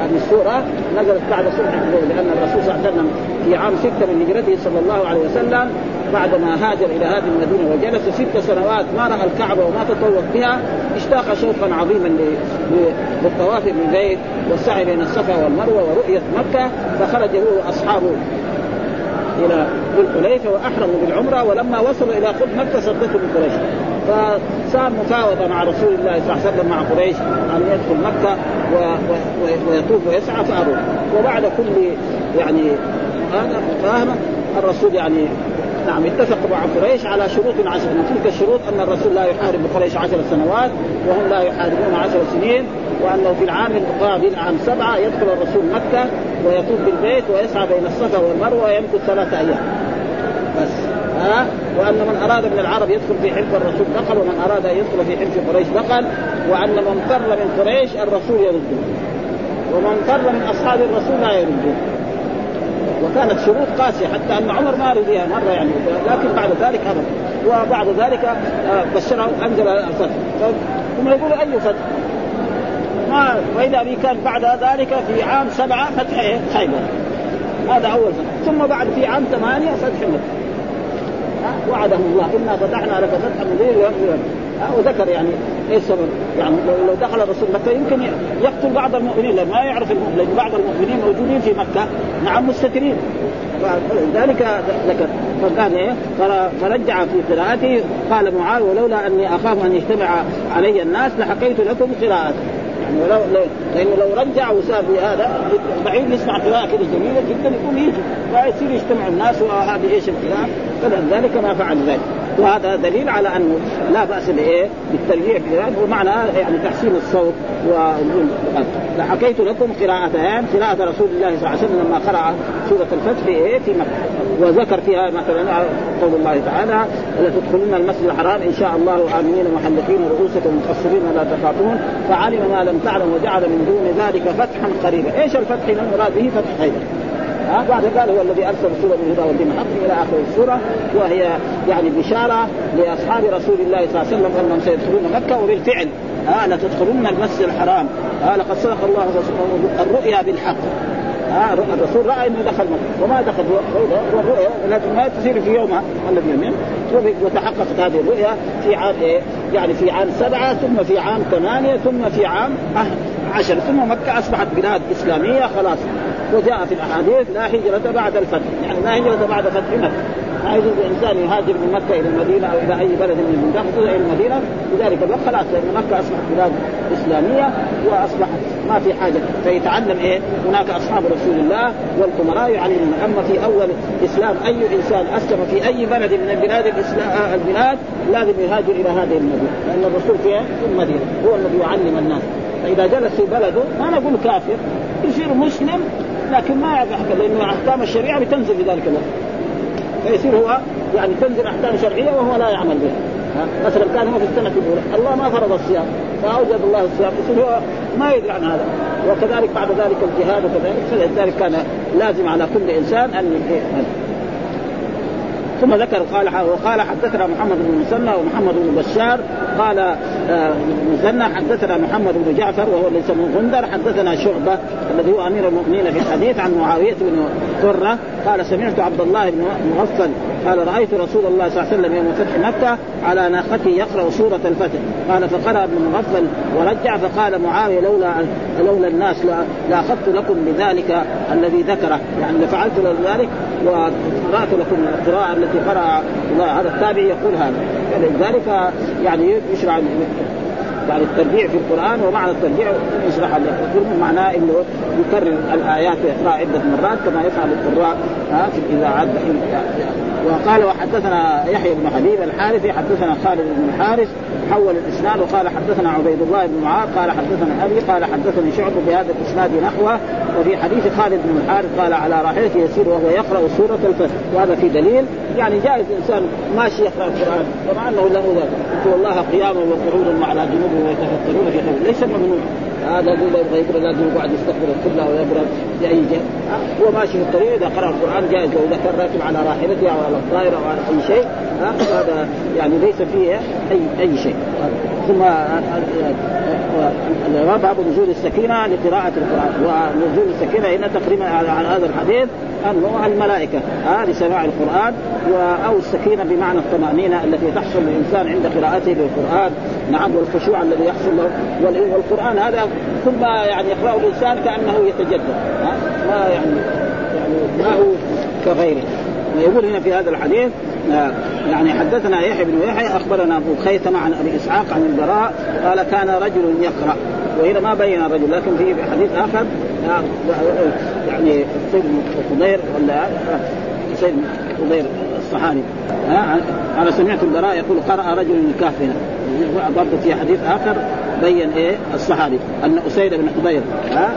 هذه السورة نزلت بعد صلح الحديبيه لأن الرسول صلى الله عليه وسلم في عام ستة من هجرته صلى الله عليه وسلم بعدما هاجر إلى هذه المدينة وجلس ست سنوات ما رأى الكعبة وما تطوف بها اشتاق شوقا عظيما للطواف بالبيت والسعي بين الصفا والمروة ورؤية مكة فخرج هو وأصحابه إلى ذي الحليفة وأحرموا بالعمرة ولما وصلوا إلى قرب مكة صدتهم قريش فصار مفاوضة مع رسول الله صلى الله عليه وسلم مع قريش. أن يدخل مكة و... و... ويطوف ويسعى فابوا وبعد كل يعني هذا فاهمه الرسول يعني نعم اتفقوا مع قريش على شروط عشر. من تلك الشروط أن الرسول لا يحارب قريش عشر سنوات وهم لا يحاربون عشر سنين وأنه في العام القابل عام سبعة يدخل الرسول مكة ويطوف بالبيت ويسعى بين الصفا والمروة ويمكث ثلاثة أيام. بس. ها؟ وأن من أراد من العرب يدخل في حلف الرسول دخل ومن أراد أن يدخل في حلف قريش دخل وأن من فر من قريش الرسول يرده. ومن فر من أصحاب الرسول لا يرده. وكانت شروط قاسية حتى أن عمر ما رضيها مرة يعني لكن بعد ذلك ابدا وبعد ذلك آه، بشره أنزل الفتح. ثم يقولوا أي فتح؟ ما وإذا به كان بعد ذلك في عام سبعة فتح؟ خيبر. هذا أول فتح. ثم بعد في عام ثمانية فتح مكة. وعدهم الله. إنا فتحنا لك فتحا مبينا وذكر يعني إيه السبب؟ يعني لو دخل الرسول مكة يمكن يقتل بعض المؤمنين لأن ما يعرف المؤمن لأن بعض المؤمنين موجودين في مكة نعم مستترين فلذلك ذكر. فقال إيه؟ فرجع في قراءته قال معاويه ولولا أني أخاف أن يجتمع علي الناس لحكيت لكم قراءته يعني ولو لأنه لو رجع وساب هذا بعيد يسمع قراءه كده جميله جدا يقول يجي. فيصير يجتمع الناس وهذه إيش القراءه فلذلك ما فعل ذلك. وهذا دليل على انه لا بأس بإيه؟ بالترجيع في ومعنى يعني تحسين الصوت و حكيت لكم قراءتان قراءة رسول الله صلى الله عليه وسلم لما قرأ سورة الفتح في إيه؟ في مكة وذكر فيها مثلا قول الله تعالى لتدخلن المسجد الحرام إن شاء الله آمنين محلقين رؤوسكم مقصرين لا تخافون فعلم ما لم تعلم وجعل من دون ذلك فتحا قريبا، إيش الفتح؟ المراد به فتح خيبر. ها؟ بعد قال هو الذي أرسل رسوله بالهدى والدين الحق إلى آخر السورة وهي يعني بشارة لأصحاب رسول الله صلى الله عليه وسلم أنهم سيدخلون مكة وبالفعل ها لتدخلن المسجد الحرام. ها لقد صدق الله الرؤيا بالحق. ها الرسول رأى إنه دخل مكة. وما دخل والرؤيا لكن ما تصير في يومها الذي يمين وتحققت هذه الرؤيا في عام إيه؟ يعني في عام سبعة ثم في عام ثمانية ثم في عام عشر. ثم مكة أصبحت بلاد إسلامية خلاص. وجاء في الأحاديث لا هجرة بعد الفتح، يعني لا هجرة بعد فتح مكة، ما يجوز الانسان يهاجر من مكة إلى المدينة أو إلى أي بلد من البلدان إلى المدينة. لذلك خلاص لأن مكة أصبحت بلاد إسلامية وأصبحت ما في حاجة. فيتعلم إيه؟ هناك أصحاب رسول الله والامراء يعلمون أما في أول إسلام أي إنسان أسلم في أي بلد من البلاد الإسلام البلاد لازم يهاجر إلى هذه المدينة. لأن الرسول في المدينة. هو الذي يعلم الناس. فإذا جلس في بلده ما نقول كافر يصير مسلم لكن ما احكام لأنه أحكام الشريعة بتنزل في ذلك الوقت. فيصير هو يعني تنزل أحكام شرعية وهو لا يعمل بها. مثلا كان هو في السنة الأولى. الله ما فرض الصيام. فاوجد الله الصيام. يصير هو ما يدري عن هذا. وكذلك بعد ذلك الجهاد وكذلك. فلذلك كان لازم على كل إنسان أن ثم ذكر قال وقال حدثنا محمد بن مسنى ومحمد بن بشار قال آه، مسنى حدثنا محمد بن جعفر وهو ليس من غندر حدثنا شعبة الذي هو أمير المؤمنين في الحديث عن معاوية بن قرة قال سمعت عبد الله بن مغفل قال رأيت رسول الله صلى الله عليه وسلم يوم فتح مكة على ناقته يقرأ سورة الفتح. قال فقرأ ابن مغفل ورجع فقال معاوية لولا لولا الناس لأخذت لكم بذلك الذي ذكره. يعني لفعلت ذلك وقرأت لكم القراءة التي قرأ هذا التابعي يقول هذا. فلذلك يعني يشرع يعني الترجيع في القرآن ومعنى الترجيع يشرح القران معناه إنه يكرر الآيات ويقرا عدة مرات كما يفعل القراء في الإذاعات وقال وحدثنا يحيى بن حبيب الحارثي حدثنا خالد بن الحارث حول الإسناد وقال حدثنا عبيد الله بن معاذ قال حدثنا أبي قال حدثني شعب بهذا الإسناد نحوه وفي حديث خالد بن الحارث قال على راحلته يسير وهو يقرأ سورة الفتح وهذا في دليل يعني جائز انسان ماشي يقرأ القرآن ومع إنه له ذلك الله قياما وقعودا وعلى جنوبهم ويتفكرون في خير ليس ممنوع. هذا يقول يبغى يقرا لازم يقعد يستقبل القبلة ويقرا بأي جهة. هو ماشي في الطريق إذا قرأ القرآن جائز لو اذا كان راكب على راحلته أو على الطائرة أو على أي شيء هذا يعني ليس فيه اي أي شيء. ثم باب نزول السكينة لقراءة القرآن. ونزول السكينة هنا تقريبا على هذا الحديث أنه الملائكة ها لسماع القرآن أو السكينة بمعنى الطمأنينة التي تحصل للإنسان عند قراءته للقرآن. نعم والخشوع الذي يحصل له. والقرآن هذا ثم يعني يقرأه الإنسان كأنه يتجدد ها ما يعني يعني ما هو كغيره. ويقول هنا في هذا الحديث آه، يعني حدثنا يحيى بن يحيى أخبرنا أبو خيثمة عن أبي إسحاق عن البراء قال كان رجل يقرأ وهنا ما بين الرجل لكن في حديث آخر آه، يعني سيد خضير ولا سيد خضير الصحابي. أنا سمعت البراء يقول قرأ رجل الكهف هنا برضه في حديث آخر بين إيه؟ الصحابي أن أسيد بن حضير ها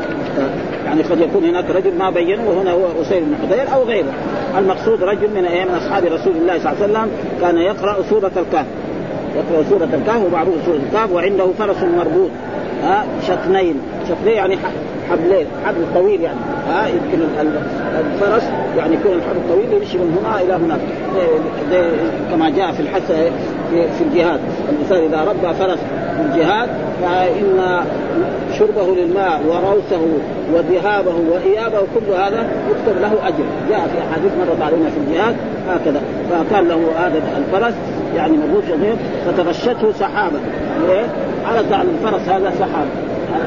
يعني قد يكون هناك رجل ما بينه وهنا هو اسيد بن حضير أو غيره. المقصود رجل من من أصحاب رسول الله صلى الله عليه وسلم كان يقرأ سورة الكهف. يقرأ سورة الكهف ومعروف سورة الكهف وعنده فرس مربوط ها شطنين. شطنين يعني حبلين حبل طويل يعني. ها يمكن الفرس يعني يكون الحبل الطويل يمشي من هنا إلى هناك. كما جاء في الحث في الجهاد. الانسان إذا ربى فرس في الجهاد فإن شربه للماء وروسه وذهابه وإيابه كل هذا يكتب له أجر. جاء في أحاديث مرت علينا في الجهاد هكذا. فكان له هذا الفرس يعني شديد فتغشته سحابة. على الفرس هذا سحابة.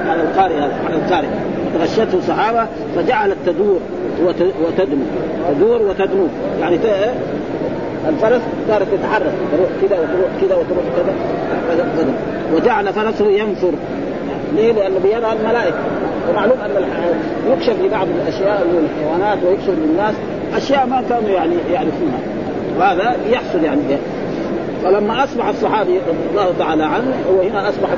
على القارئ على القارئ. غشته سحابه فجعلت تدور وتدنو تدور وتدنو يعني الفرس صارت تتحرك. تروح كذا وتروح كذا وتروح كذا وجعل فرسه ينفر. ليه؟ لأنه بيدها الملائكة. ومعلوم أن يكشف لبعض الأشياء من الحيوانات ويكشف للناس أشياء ما كانوا يعني يعرفونها. وهذا يحصل يعني فلما أصبح الصحابي رضي الله تعالى عنه هو هنا أصبح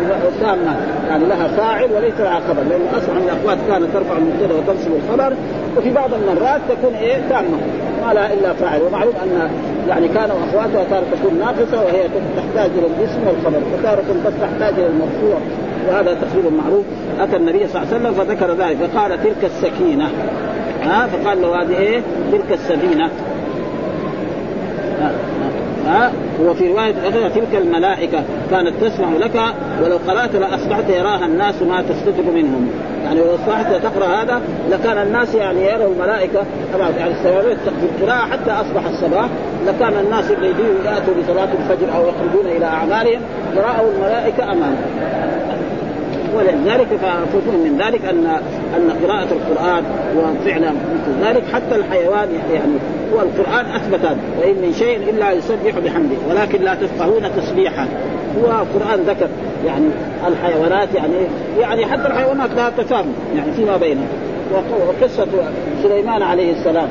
تامه يعني لها فاعل وليس لها خبر لأنه أصبح من الأخوات كانت ترفع المبتدا وتنصب الخبر وفي بعض المرات تكون إيه؟ تامة. ما لها إلا فاعل. ومعلوم أن يعني كانوا أخواتها تارة تكون ناقصة وهي تحتاج إلى الاسم والخبر. وتارة قد تحتاج إلى المرفوع. وهذا تقريبا معروف. أتى النبي صلى الله عليه وسلم فذكر ذلك فقال تلك السكينة. ها؟ فقال له هذه إيه؟ تلك السفينة. ها؟ وفي رواية أخرى تلك الملائكة كانت تسمع لك ولو قرأت لأصبحت يراها الناس ما تستتر منهم. يعني لو أصبحت تقرأ هذا لكان الناس يعني يروا الملائكة. طبعا يعني استمرت في القراءة حتى أصبح الصباح. لكان الناس اللي يجوا يأتوا لصلاة الفجر أو يخرجون إلى أعمالهم يرأوا الملائكة أمامهم. ولذلك ففهم من ذلك ان أن قراءة القرآن وفعلا مثل ذلك حتى الحيوان يعني هو القرآن اثبت وإن من شيء إلا يسبح بحمده ولكن لا تفقهون تسبيحا. هو القران ذكر يعني الحيوانات يعني يعني حتى الحيوانات لها تفاهم يعني فيما بينها وقصة سليمان عليه السلام.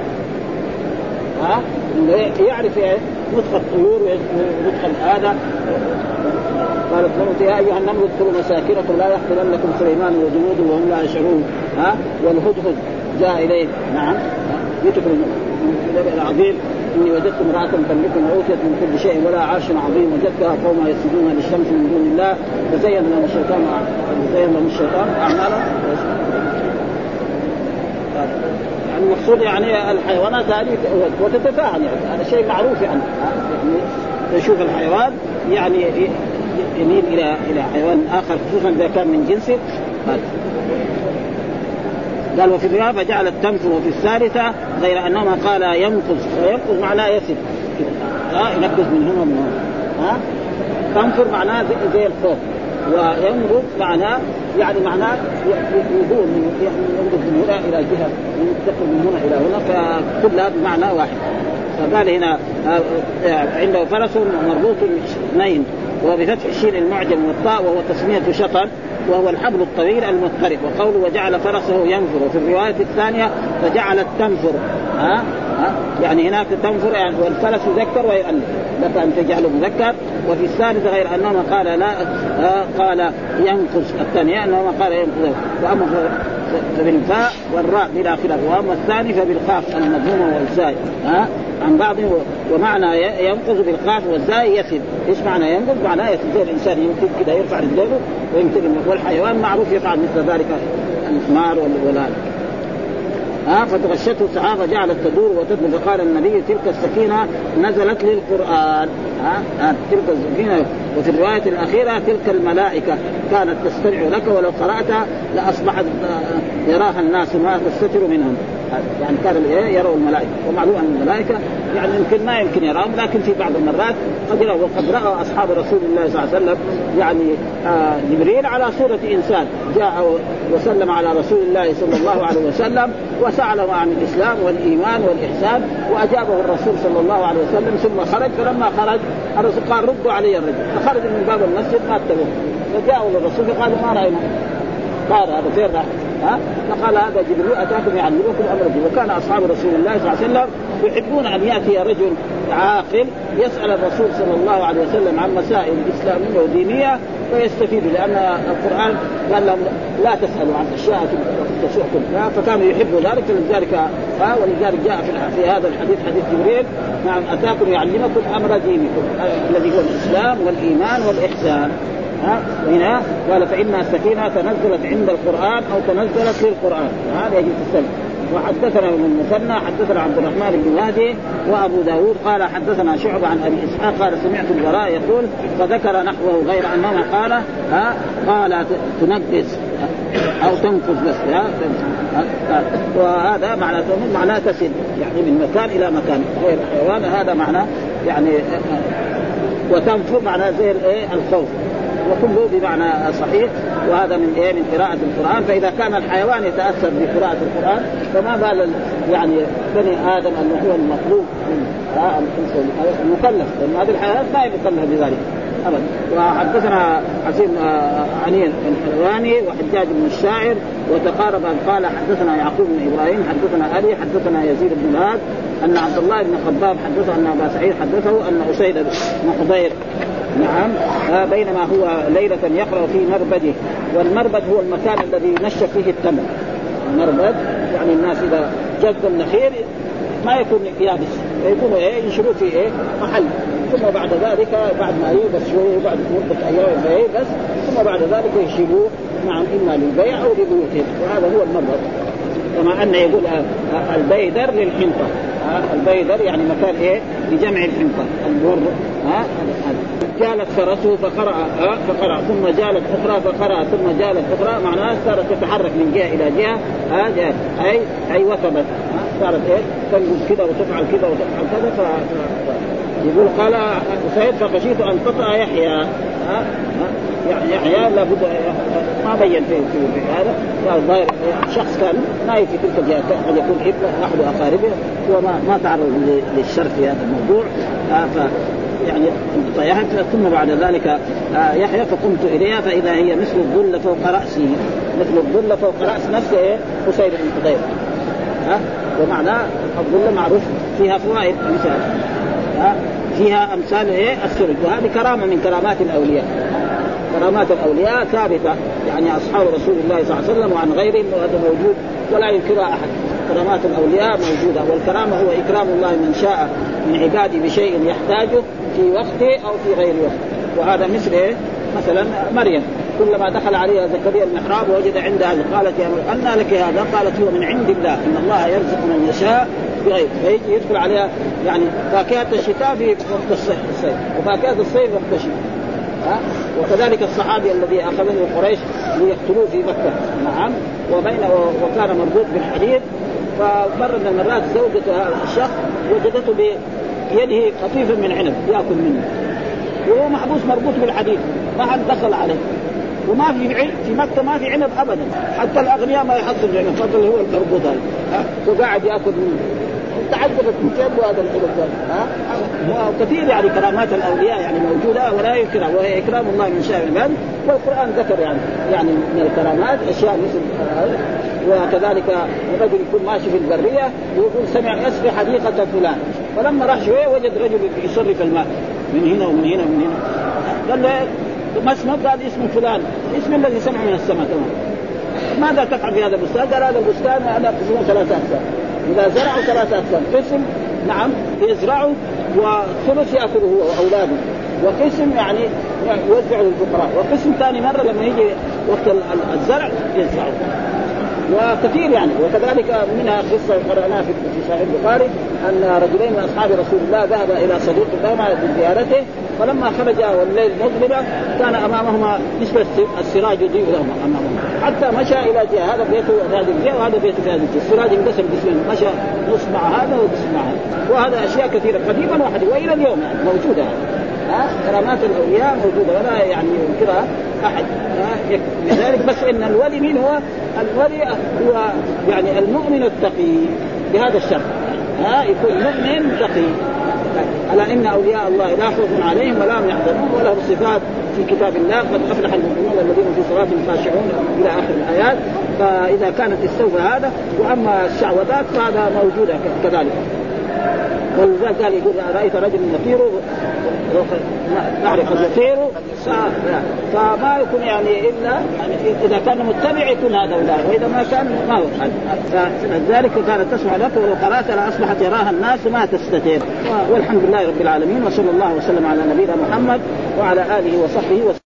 ها؟ يعرف نطق الطيور ونطق هذا قالت له يا أيها النمل ادخلوا مساكنكم لا يحتلنكم سليمان وجنوده وهم لا يشعرون. ها؟ والهدهد جاء إليه. نعم. يترك العظيم. إني وجدت امرأة تملكهم اوتيت من كل شيء ولا عرش عظيم وجدتها قوم يسجدون للشمس من دون الله. فزين لهم الشيطان زين لهم الشيطان أعمالهم. يعني المقصود يعني الحيوانات هذه وتتفاعل يعني. هذا شيء معروف يعني. يعني تشوف الحيوان يعني يميل إلى إلى حيوان آخر خصوصا إذا كان من جنسه قال وفي الرواية فجعلت تنفر وفي الثالثة غير انه قال ينقذ وينقذ معناه يسد. ها ينقذ من هنا. ومن هنا ها تنفر معناه زي, زي الخوف. وينقذ معناه يعني معناه يدور من ينقذ من هنا إلى جهة ينتقل من هنا إلى هنا فكلها بمعنى واحد. فقال هنا عنده فرس مربوط اثنين وبفتح الشين المعجم والطاء وهو تسمية شطر وهو الحبل الطويل المضطرب. وقوله وجعل فرسه ينفر. وفي الرواية الثانية فجعلت تنفر ها؟ ها؟ يعني هناك تنفر يعني والفرس يذكر ويؤنث لك أن تجعله مذكر. وفي الثالثة غير انه قال لا قال ينقص الثانية انه قال ينقص. وأما فبالفاء والراء بلا خلاف. وأما الثاني فبالخاف المضمومه والزاي ها؟ عن بعض ومعنى ينقذ بالقاف والزاي يسد، إيش معنى ينقذ؟ معناه يسد زي الإنسان يمكن كذا يرفع رجليه ويمكن والحيوان معروف يفعل مثل ذلك الحمار والهذا ها فتغشته السحابة جعلت تدور وتدور فقال النبي تلك السكينه نزلت للقرآن. ها, ها تلك السكينه وفي الرواية الأخيرة تلك الملائكة كانت تستمع لك ولو قرات لأصبحت يراها الناس ما تستتر منهم. يعني كان يروا الملائكة ومعلوم أن الملائكة يعني يمكن ما يمكن يراهم لكن في بعض المرات قد يروا وقد رأى أصحاب رسول الله صلى الله عليه وسلم يعني آه جبريل على صورة إنسان جاء وسلم على رسول الله صلى الله عليه وسلم وسأله عن الإسلام والإيمان والإحسان وأجابه الرسول صلى الله عليه وسلم ثم خرج فلما خرج الرسول قال ردوا علي الرجل. فخرج من باب المسجد ما اتبعوه فجاءوا للرسول فقال ما رأينا؟ قال هذا فين راح؟ ها؟ فقال هذا جبريل أتاكم يعلمكم أمر الدين وكان أصحاب رسول الله صلى الله عليه وسلم يحبون أن يأتي رجل عاقل يسأل الرسول صلى الله عليه وسلم عن مسائل إسلامية ودينية فيستفيد لأن القرآن قال لهم لا تسألوا عن اشياء تسوءكم. فكانوا يحبوا ذلك فلذلك ولذلك جاء في هذا الحديث حديث جبريل نعم أتاكم يعلمكم أمر دينكم الذي هو الإسلام والإيمان والإحسان. هنا قال فإن السكينة تنزلت عند القرآن أو تنزلت للقرآن. هذا يجب تستلم وحدثنا ابن المثنى حدثنا عبد الرحمن بن مهدي وأبو داود قال حدثنا شعبة عن أبي إسحاق قال سمعت البراء يقول فذكر نحوه غير أنه قال ها قال تنقص أو تنقص بس ها وهذا معنى معناه تسد يعني من مكان إلى مكان. غير الحيوان هذا معناه يعني وتنفر معناه زي الايه الخوف. وكله بمعنى صحيح وهذا من إيه؟ من قراءة القرآن. فإذا كان الحيوان يتأثر بقراءة القرآن فما بال يعني بني آدم أنه هو المطلوب المكلف لأن هذه الحيوانات هي مكلفة بذلك. ابدا وحدثنا حسين عنين الحلواني وحجاج بن الشاعر وتقارب أن قال حدثنا يعقوب بن إبراهيم حدثنا أبي حدثنا يزيد بن الهاد أن عبد الله بن خباب حدثه أن أبا سعيد حدثه أن أسيد بن حضير. نعم. آه بينما هو ليلة يقرأ في مربده والمربد هو المكان الذي ينشف فيه التمر. المربد يعني الناس إذا جد النخيل ما يكون يابس فيكون إيه؟ ينشروا في إيه؟ محل. ثم بعد ذلك بعد ما يبس شوية بعد مده أيام بس ثم بعد ذلك يشيلوه. نعم إما للبيع أو لبيوتهم. وهذا هو المربد كما أن يقول البيدر للحنطة. البيدر يعني مكان إيه؟ لجمع الحنطة. البر ها؟ جالت فرسه فقرأ ها؟ فقرأ. ثم جالت أخرى فقرأ. ثم جالت أخرى. معناها صارت تتحرك من جهة إلى جهة ها؟ أي أي وثبت صارت إيه؟ تنقز كذا وتفعل كذا وتفعل كذا ف... يقول قال سيد فخشيت أن تطأ يحيى ها؟ يعني يحيى لابد ما بين في في هذا. قال ظاهر شخص كان نايم في تلك الجهة قد يكون ابن أحد أقاربه وما ما تعرض للشر في هذا الموضوع. ف يعني طيحت ثم بعد ذلك آه، يحيى فقمت إليها فإذا هي مثل الظل فوق رأسه مثل الظل فوق رأس نفسه إيه حسين بن حضير. ها ومعنى الظل معروف فيها فوائد مثال ها فيها أمثال إيه السرج وهذه كرامة من كرامات الأولياء. كرامات الأولياء ثابتة يعني أصحاب رسول الله صلى الله عليه وسلم وعن غيرهم وهذا موجود ولا ينكرها أحد. كرامات الأولياء موجودة والكرامة هو إكرام الله من شاء من عباده بشيء يحتاجه في وقته أو في غير وقته. وهذا مثل إيه؟ مثلا مريم. كلما دخل عليها زكريا المحراب وجد عندها قالت يا أن لك هذا؟ قالت هو من عند الله إن الله يرزق من يشاء بغير فيجي يدخل عليها يعني فاكهه الشتاء في وقت الصيف وفاكهه الصيف وقت الشتاء. ها؟ وكذلك الصحابي الذي اخذه قريش ليقتلوه في مكة. نعم. وبين وكان مربوط بالحديد. فمرة من المرات زوجة هذا الشخص وجدته بيده قطيفا من عنب يأكل منه. وهو محبوس مربوط بالحديد. ما حد دخل عليه. وما في في مكة ما في عنب ابدا. حتى الأغنياء ما يحصلوا عنب فضل هو المربوط هذا. وقاعد يأكل منه. تعجبت من كيف هذا الحلم ها؟ كثير يعني كرامات الاولياء يعني موجودة ولا ينكرها وهي إكرام الله من شاء العباد. والقرآن ذكر يعني يعني من الكرامات أشياء مثل وكذلك الرجل يكون ماشي في البرية ويقول سمع يسري حديقة فلان. فلما راح شوية وجد رجل يصرف الماء من هنا ومن هنا ومن هنا. قال له ما اسمه؟ قال اسم فلان. اسم الذي سمع من السماء. تمام. ماذا تفعل في هذا البستان؟ قال هذا البستان أنا قسمه ثلاثة اقسام إذا زرعوا ثلاثة اقسام قسم نعم يزرعوا وثلث يأكله هو واولاده وقسم يعني يوزع للفقراء. وقسم ثاني مرة لما يجي وقت الزرع يزرعوا وكثير يعني. وكذلك منها قصة قرأناها في صحيح البخاري أن رجلين من أصحاب رسول الله ذهبا إلى صديق لهما لزيارته فلما خرجا والليل مظلمة كان أمامهما مثل السراج يضيء لهما امامهما حتى مشى إلى جهة هذا بيته هذه الجهه وهذا بيته في هذه الجهه السراج انقسم قسمين مشى نص مع هذا ونص مع هذا. وهذا أشياء كثيرة. قديما وحديثا وإلى اليوم يعني موجودة. ها؟ كرامات الأولياء موجودة. ولا يعني ينكرها أحد. لذلك بس إن الولي مين هو؟ الولي هو يعني المؤمن التقي بهذا الشرط. ها؟ يكون مؤمن تقي. الا إن أولياء الله لا خوف عليهم ولا هم يحزنون ولهم صفات. في كتاب الله قد أفلح المؤمنون الذين في صلاتهم خاشعون إلى آخر الآيات. فإذا كانت استوفى هذا وأما الشعوذات فهذا موجوده كذلك. ولذلك قال يقول رأيت رجل يطير نعرف يطير فما يكون يعني إلا يعني إذا كان متبع يكون هذا ولا وإذا ما كان ما هو فلذلك كانت تسمع لك ولو قرأت لاصبحت يراها الناس ما تستتر والحمد لله رب العالمين وصلى الله وسلم على نبينا محمد وعلى آله وصحبه وسلم.